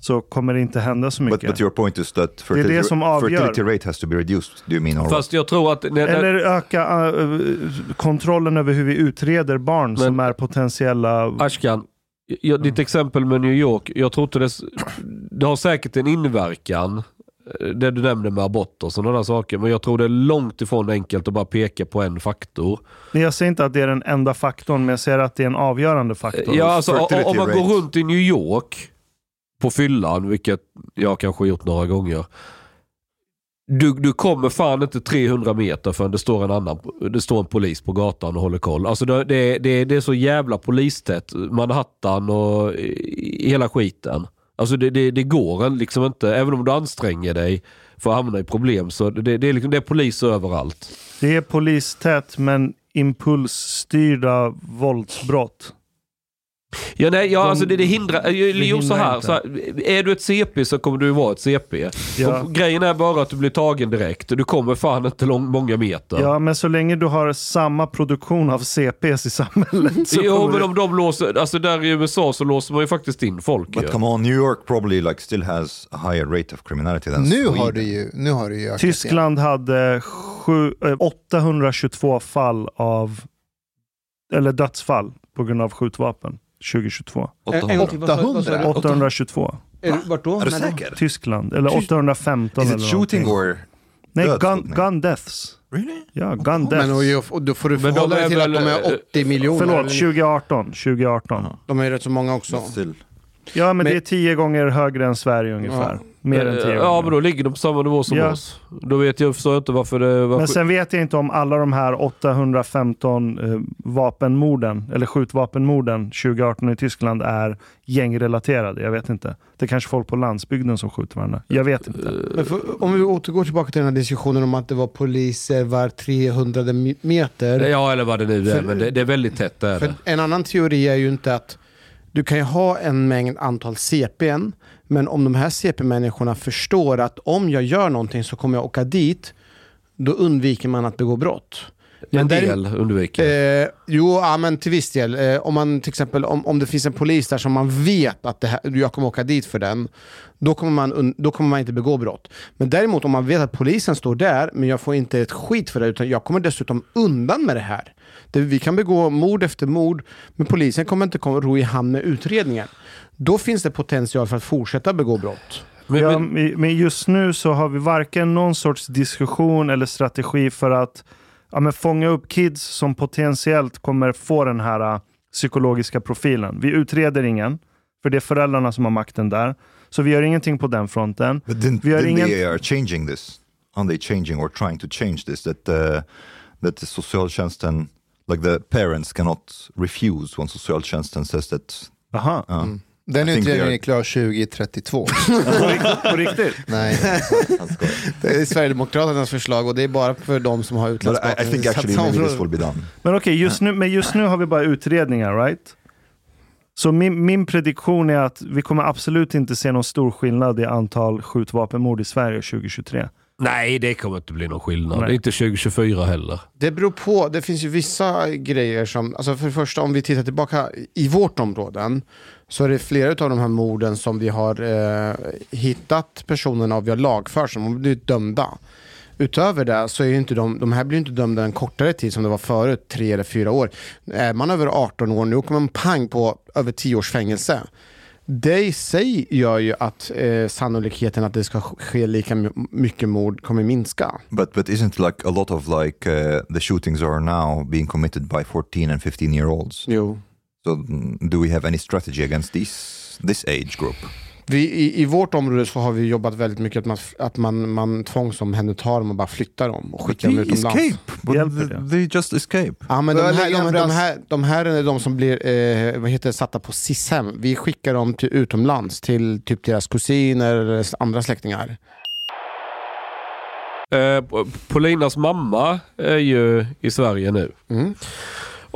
så kommer det inte hända så But, mycket. but your point is that det fertility, som avgör. fertility rate has to be reduced, do you mean? Or? Fast jag tror att... När, när, Eller öka äh, kontrollen över hur vi utreder barn som är potentiella... Ashkan, jag, ditt exempel med New York, jag tror inte det... Det har säkert en inverkan, eh, det du nämnde med abort och sådana saker, men jag tror det är långt ifrån enkelt att bara peka på en faktor. Jag säger inte att det är den enda faktorn, men jag säger att det är en avgörande faktor. Ja, alltså, fertility om man rate. går runt i New York på fyllan, vilket jag kanske gjort några gånger. du, du kommer fan inte 300 meter förrän det står en annan det står en polis på gatan och håller koll. Alltså det, det, det, det är så jävla polistätt. Manhattan och hela skiten. Alltså det, det, det går liksom inte, även om du anstränger dig för att hamna i problem så det, det, är, liksom, det är polis överallt. Det är polistätt men impulsstyrda våldsbrott. Ja, nej, ja De- alltså det, det hindrar, det jo, så här, så här, är du ett CP så kommer du vara ett CP. Ja. Och grejen är bara att du blir tagen direkt. Du kommer fan inte lång, många meter. Ja, men så länge du har samma produktion av CPs i samhället så Jo, kommer men om de låser, alltså där i USA så låser man ju faktiskt in folk. But ju. come on, New York probably like still has a higher rate of criminality than Nu Sweden. har det ju, nu har det ju ökat igen. Tyskland hade sju, eh, 822 fall av, eller dödsfall på grund av skjutvapen 2022. En, en gång till, vad sa- vad sa du? 822. Är du- Vart då? Är du säker? Tyskland, eller Tysk- 815 Is eller it shooting någonting. or... Nej, gun, gun deaths. Really? Ja, gun deaths. Men och, då får du förhålla dig till att de är eh, 80 miljoner. Förlåt, eller- 2018. 2018. De är rätt så många också. Ja, men, Men- det är tio gånger högre än Sverige ungefär. Ja. Mer än tio Ja, gånger. men då ligger de på samma nivå som Ja. oss. Då vet jag, förstår jag inte varför det var... Men sen vet jag inte om alla de här 815 eh, vapenmorden, eller skjutvapenmorden 2018 i Tyskland är gängrelaterade. Jag vet inte. Det är kanske folk på landsbygden som skjuter varandra. Jag vet inte. Men för, om vi återgår tillbaka till den här diskussionen om att det var poliser var 300 mi- meter. Ja, eller vad det nu är, För- men det, det är väldigt tätt där. För en annan teori är ju inte att du kan ju ha en mängd antal CPn, men om de här CP-människorna förstår att om jag gör någonting så kommer jag åka dit, då undviker man att begå brott. En därem- del undviker. Eh, jo, ja, men till viss del. Eh, om man till exempel om, om det finns en polis där som man vet att det här, jag kommer åka dit för den, då kommer, man, då kommer man inte begå brott. Men däremot om man vet att polisen står där, men jag får inte ett skit för det, utan jag kommer dessutom undan med det här. Det, vi kan begå mord efter mord, men polisen kommer inte komma ro i hamn med utredningen. Då finns det potential för att fortsätta begå brott. Men, ja, men, just nu så har vi varken någon sorts diskussion eller strategi för att ja, men fånga upp kids som potentiellt kommer få den här äh, psykologiska profilen. Vi utreder ingen, för det är föräldrarna som har makten där. Så vi gör ingenting på den fronten. But didn't, Vi har didn't ingen- they are changing this? Aren't they changing or trying to change this? That, uh, that the socialtjänsten, like the parents cannot refuse when socialtjänsten says that... Aha, Uh, Den utredningen är klar 2032. på riktigt? Nej. Det är Sverigedemokraternas förslag och det är bara för de som har utländsk I, I think actually maybe this will be done. Men okej, just, nu, men just nu har vi bara utredningar, right? Så min, min prediktion är att vi kommer absolut inte se någon stor skillnad i antal skjutvapenmord i Sverige 2023. nej, det kommer inte bli någon skillnad. Nej. Det är inte 2024 heller. Det beror på. Det finns ju vissa grejer som, alltså för det första om vi tittar tillbaka i vårt områden så är det flera av de här morden som vi har eh, hittat personerna och vi har lagfört som har blivit dömda. Utöver det så är ju inte de, de här blir inte dömda en kortare tid som det var förut, tre eller fyra år. Är man över 18 år nu kommer man pang på över 10 års fängelse. Det i sig gör ju att eh, sannolikheten att det ska ske lika my- mycket mord kommer minska. But but isn't like a lot of like uh, the shootings are now being committed by 14 and 15 year olds? Jo. So do we have any strategy against this this age group? Vi, i, I vårt område så har vi jobbat väldigt mycket att man, att man, man tvångsomhändertar dem och bara flyttar dem och skickar dem They utomlands. escape. But Hjälper they, det? they just escape. Ja, men de, här, de, de, här, de här är de som blir eh, vad heter det, satta på SIS-hem. Vi skickar dem till utomlands till typ deras kusiner eller andra släktingar. Eh, Polinas mamma är ju i Sverige nu. Mm.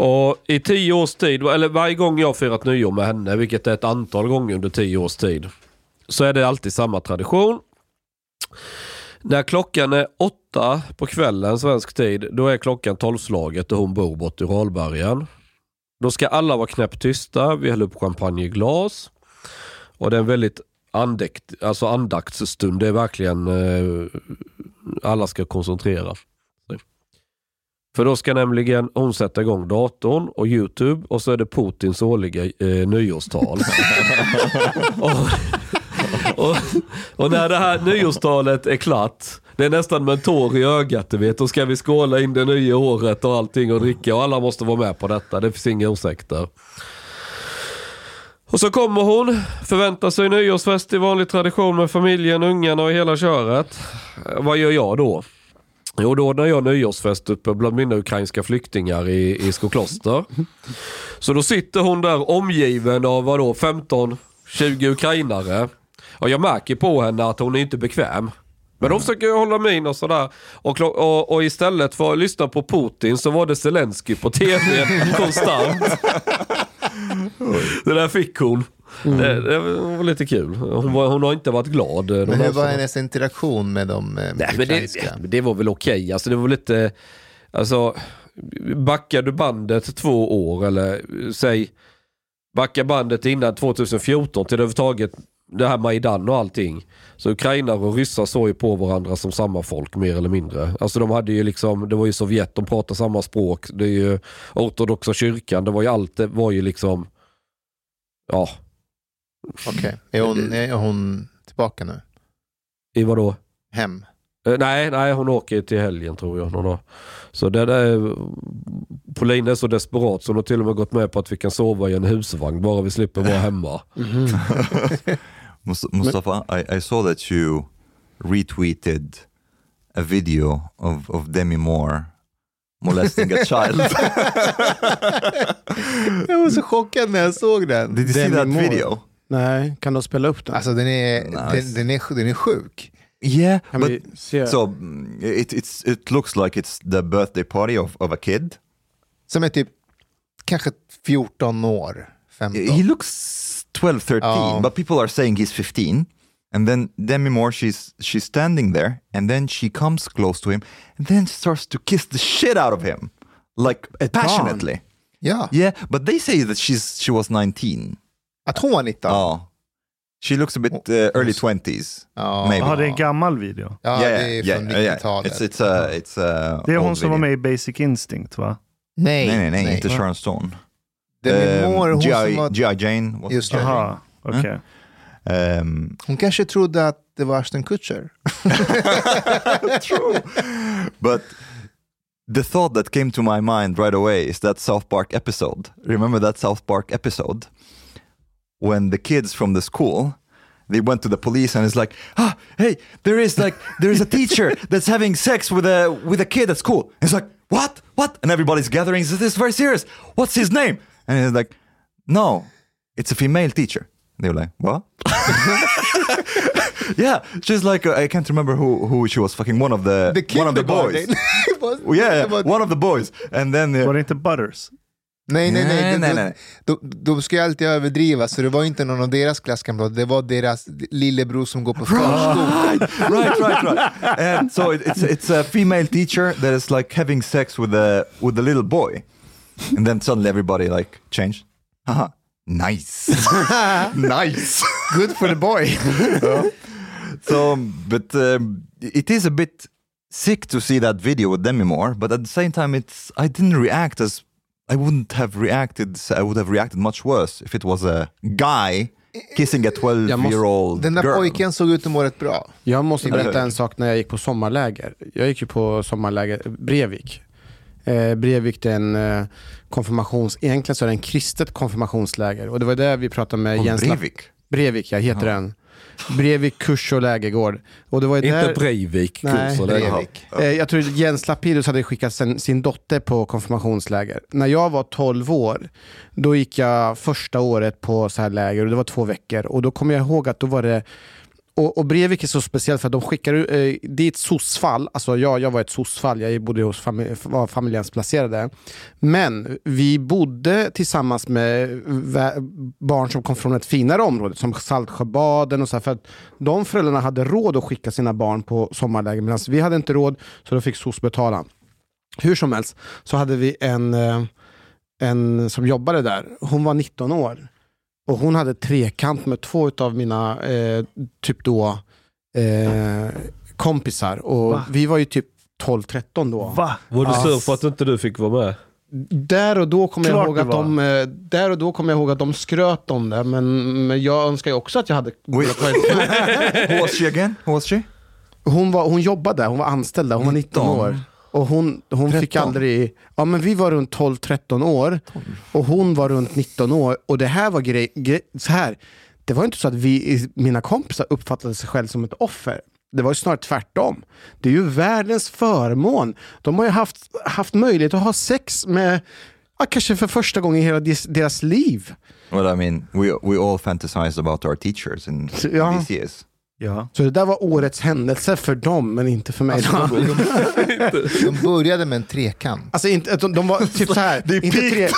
Och i tio års tid, eller varje gång jag har firat nyår med henne, vilket är ett antal gånger under tio års tid, så är det alltid samma tradition. När klockan är åtta på kvällen svensk tid, då är klockan tolvslaget och hon bor borta i Ralbergen. Då ska alla vara knäpptysta, vi häller upp champagne i glas. Och det är en väldigt andäkt, alltså andaktsstund. Det är verkligen, eh, alla ska koncentrera. För då ska nämligen hon sätta igång datorn och YouTube och så är det Putins årliga eh, nyårstal. och, och, och när det här nyårstalet är klart, det är nästan med en tår i ögat du vet, då ska vi skåla in det nya året och allting och dricka och alla måste vara med på detta. Det finns inga ursäkter. Och så kommer hon, förväntar sig nyårsfest i vanlig tradition med familjen, ungarna och hela köret. Vad gör jag då? Jo, då ordnar jag nyårsfest uppe bland mina ukrainska flyktingar i, i Skokloster. Så då sitter hon där omgiven av vadå, 15-20 ukrainare. Och jag märker på henne att hon är inte bekväm. Men de försöker hålla min och sådär. Och, och, och istället för att lyssna på Putin så var det Zelensky på tv konstant. Det där fick hon. Det, det var lite kul. Hon, var, hon har inte varit glad. eh, Men hur var hennes interaktion med de eh, Nej, men det, det var väl okej. Alltså det var lite, alltså backar du bandet två år eller säg backa bandet innan 2014 till överhuvudtaget det här Majdan och allting. Så ukrainare och ryssar såg ju på varandra som samma folk mer eller mindre. Alltså de hade ju liksom, det var ju Sovjet, de pratade samma språk. Det är ju ortodoxa kyrkan, det var ju allt, det var ju liksom, ja, Okej, är, hon, är hon tillbaka nu? i vadå? Hem? Eh, nej, nej, hon åker till helgen tror jag. Har. Så det där, Pauline är så desperat så hon har till och med gått med på att vi kan sova i en husvagn bara vi slipper vara hemma. Mus- Mustafa, I, I saw that you retweeted a video of, of Demi Moore molesting a child. Jag var så chockad när jag såg den. Did you see Demi that Moore. video? Nej, kan du spela upp den? Alltså den är, Nice. den, den, är, den är sjuk. Yeah, kan but so mm, it it's it looks like it's the birthday party of, of a kid. Som är typ kanske 14 år, 15. He looks 12, 13, Oh. but people are saying he's 15. And then Demi Moore, she's she's standing there, and then she comes close to him, and then starts to kiss the shit out of him, like passionately. Ja, Yeah, but they say that she's she was 19. Att hon var 19. Oh, she looks a bit uh, early 20s. Ja. maybe. Ja, det är en gammal video. Ja, yeah, det är yeah, från yeah. 90-talet. It's it's a it's a. Det är hon som var video. med i Basic Instinct va? Nej, Nej, nej, nej, inte Sharon Stone. Demi Moore, hon som G.I. var... Jane. Just det. Jaha, okej. Um, Hon kanske trodde att det var Ashton Kutcher. True. but the thought that came to my mind right away is that South Park episode. Remember that South Park episode? When the kids from the school they went to the police and it's like, ah, hey, there is like there is a teacher that's having sex with a with a kid at school. And it's like, what? What? And everybody's gathering. This is very serious. What's his name? And he's like, no, it's a female teacher. They were like, what? yeah, she's like, uh, I can't remember who who she was. Fucking one of the, The one of the boys. kindergarten. Det var- yeah, yeah, one of the boys. And then uh, Var det inte Butters? Nej, nej, nej. Nej, nej, nej. De, de ska ju alltid överdriva, så det var inte någon av deras klasskamrater, det var deras lillebror som går på förskola. right, right, right. And so it, it's it's a female teacher that is like having sex with a with a little boy, and then suddenly everybody like changed. Haha, nice, nice. Good for the boy. So, but um, it is a bit sick to see that video with Demi Moore, but at the same time, it's I didn't react as I wouldn't have reacted. I would have reacted much worse if it was a guy kissing a 12 year old Den där girl. pojken såg ut att må rätt bra. Jag måste berätta en sak när jag gick på sommarläger. Jag gick ju på sommarläger Brevik. Eh, Brevik det är en eh, konfirmations... Egentligen så är det en kristet konfirmationsläger. Och det var där vi pratade med Från Jens... Breivik. Brevik, jag heter den. Brevik kurs och lägergård. Och det var ju Inte där... Breivik, Nej, kurs och läger. Breivik. Eh, Jag tror Jens Lapidus hade skickat sin, sin dotter på konfirmationsläger. När jag var 12 år, då gick jag första året på så här läger och det var två veckor. Och då kommer jag ihåg att då var det och, och Brevik är så speciellt för att de skickar eh, det är ett SOS-fall, alltså jag, jag var ett soc-fall, jag bodde hos familj, var familjehemsplacerade. Men vi bodde tillsammans med barn som kom från ett finare område, som Saltsjöbaden och så här, för att de föräldrarna hade råd att skicka sina barn på sommarläger, medan vi hade inte råd, så då fick soc betala. Hur som helst så hade vi en, eh, en som jobbade där, hon var 19 år. Och hon hade trekant med två av mina eh, typ då eh, kompisar. Och Va? vi var ju typ 12-13 då. Va? Var du sur för att inte du fick vara med? Där och då kommer jag ihåg att de, eh, där och då kommer jag ihåg att de skröt om det. Men, men jag önskar ju också att jag hade... She again? She? Hon, var, hon jobbade där, hon var anställd där, hon var 19 år. Och hon, hon fick 13. aldrig... Ja men vi var runt 12-13 år och hon var runt 19 år. Och det här var grej, grej, så här. Det var inte så att vi, mina kompisar uppfattade sig själv som ett offer. Det var ju snarare tvärtom. Det är ju världens förmån. De har ju haft, haft möjlighet att ha sex med, ja, kanske för första gången i hela deras, liv. Well, I mean, we we all fantasized about our teachers in Ja. these years. Ja. Så det där var årets händelse för dem, men inte för mig. Alltså, de, de, de började med en trekant. Alltså inte, de, de var typ så här. inte tre,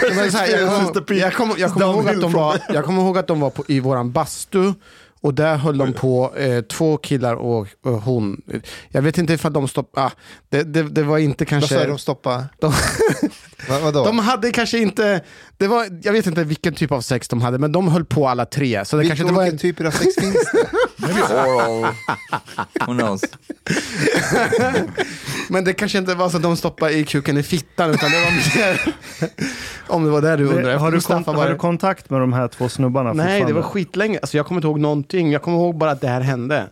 de var så här jag, kommer, jag, kommer, jag, kommer ihåg att de var, jag kommer ihåg att de var på, i våran bastu. Och där höll de på, eh, två killar och, och hon. Jag vet inte ifall de stoppade, ah, det, det, det var inte Vad kanske... sa de stoppa? de, Va, vadå? de hade kanske inte, det var, jag vet inte vilken typ av sex de hade, men de höll på alla tre. Så det Vilka kanske inte var olika en, typer av sex finns det? Oral. Who knows? Men det kanske inte var så att de stoppade i kuken i fittan, utan det var mer... om det var det du undrade. Har du, kon- har du kontakt med de här två snubbarna Nej, det var skitlänge. Alltså, jag kommer inte ihåg någonting. Jag kommer ihåg bara att det här hände.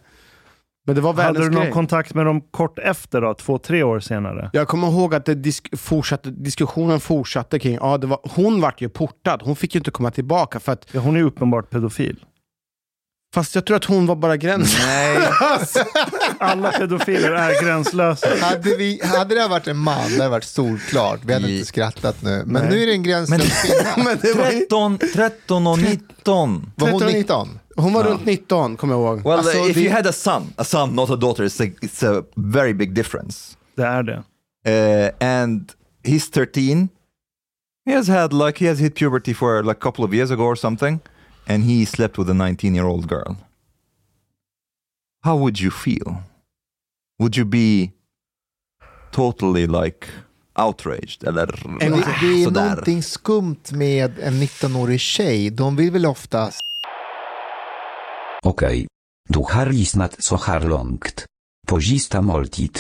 Men det var Hade du någon grej. kontakt med dem kort efter då? Två, tre år senare? Jag kommer ihåg att det disk fortsatte, diskussionen fortsatte kring, ja, det var, hon vart ju portad. Hon fick ju inte komma tillbaka. För att, Ja, hon är ju uppenbart pedofil. fast jag tror att hon var bara gräns. Nej. Alla pedofiler är gränslösa. hade, vi, hade det varit en man, det hade varit solklart. Vi hade I- inte skrattat nu. Men Nej. nu är det en gränslös kvinna. Men det var, ju- 13, 13 och 19. Var hon 13 19? Hon var runt 19, kommer jag ihåg. Well, Alltså, if det- you had a son, a son, not a daughter, it's a, it's a very big difference. Det är det. Uh, and he's 13. He has had like he has hit puberty for like a couple of years ago or something, and he slept with a 19 year old girl. How would you feel? Would you be totally like outraged eller Men det, det är sådär? någonting skumt med en 19-årig tjej. De vill väl oftast Okej. Du har lyssnat så här långt. På sista måltid.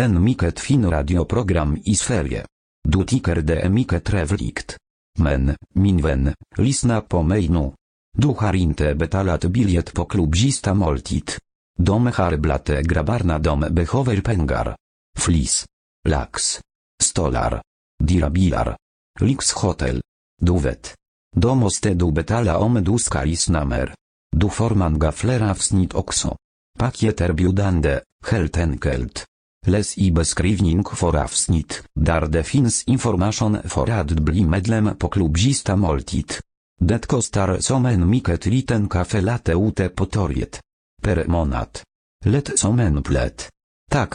En mycket fin radioprogram i Sverige. Du tycker det är mycket trevligt. Men, min vän, lyssna på mig nu. Du har inte betalat biljett på klubb sista måltid. De har dom grabbarna de behöver pengar. Flis. Lax. Stolar. Dyra bilar. Lyxhotel. Du vet. Måste du betala om du ska lyssna mer. Du får många fler avsnitt också. Paket erbjudande, helt enkelt. Läs i beskrivning för avsnitt, där det finns information för att bli medlem på klubbista måltid. Det kostar som en mycket liten kaffe latte ute på torget. Per månad. Lätt som en plätt. Tack,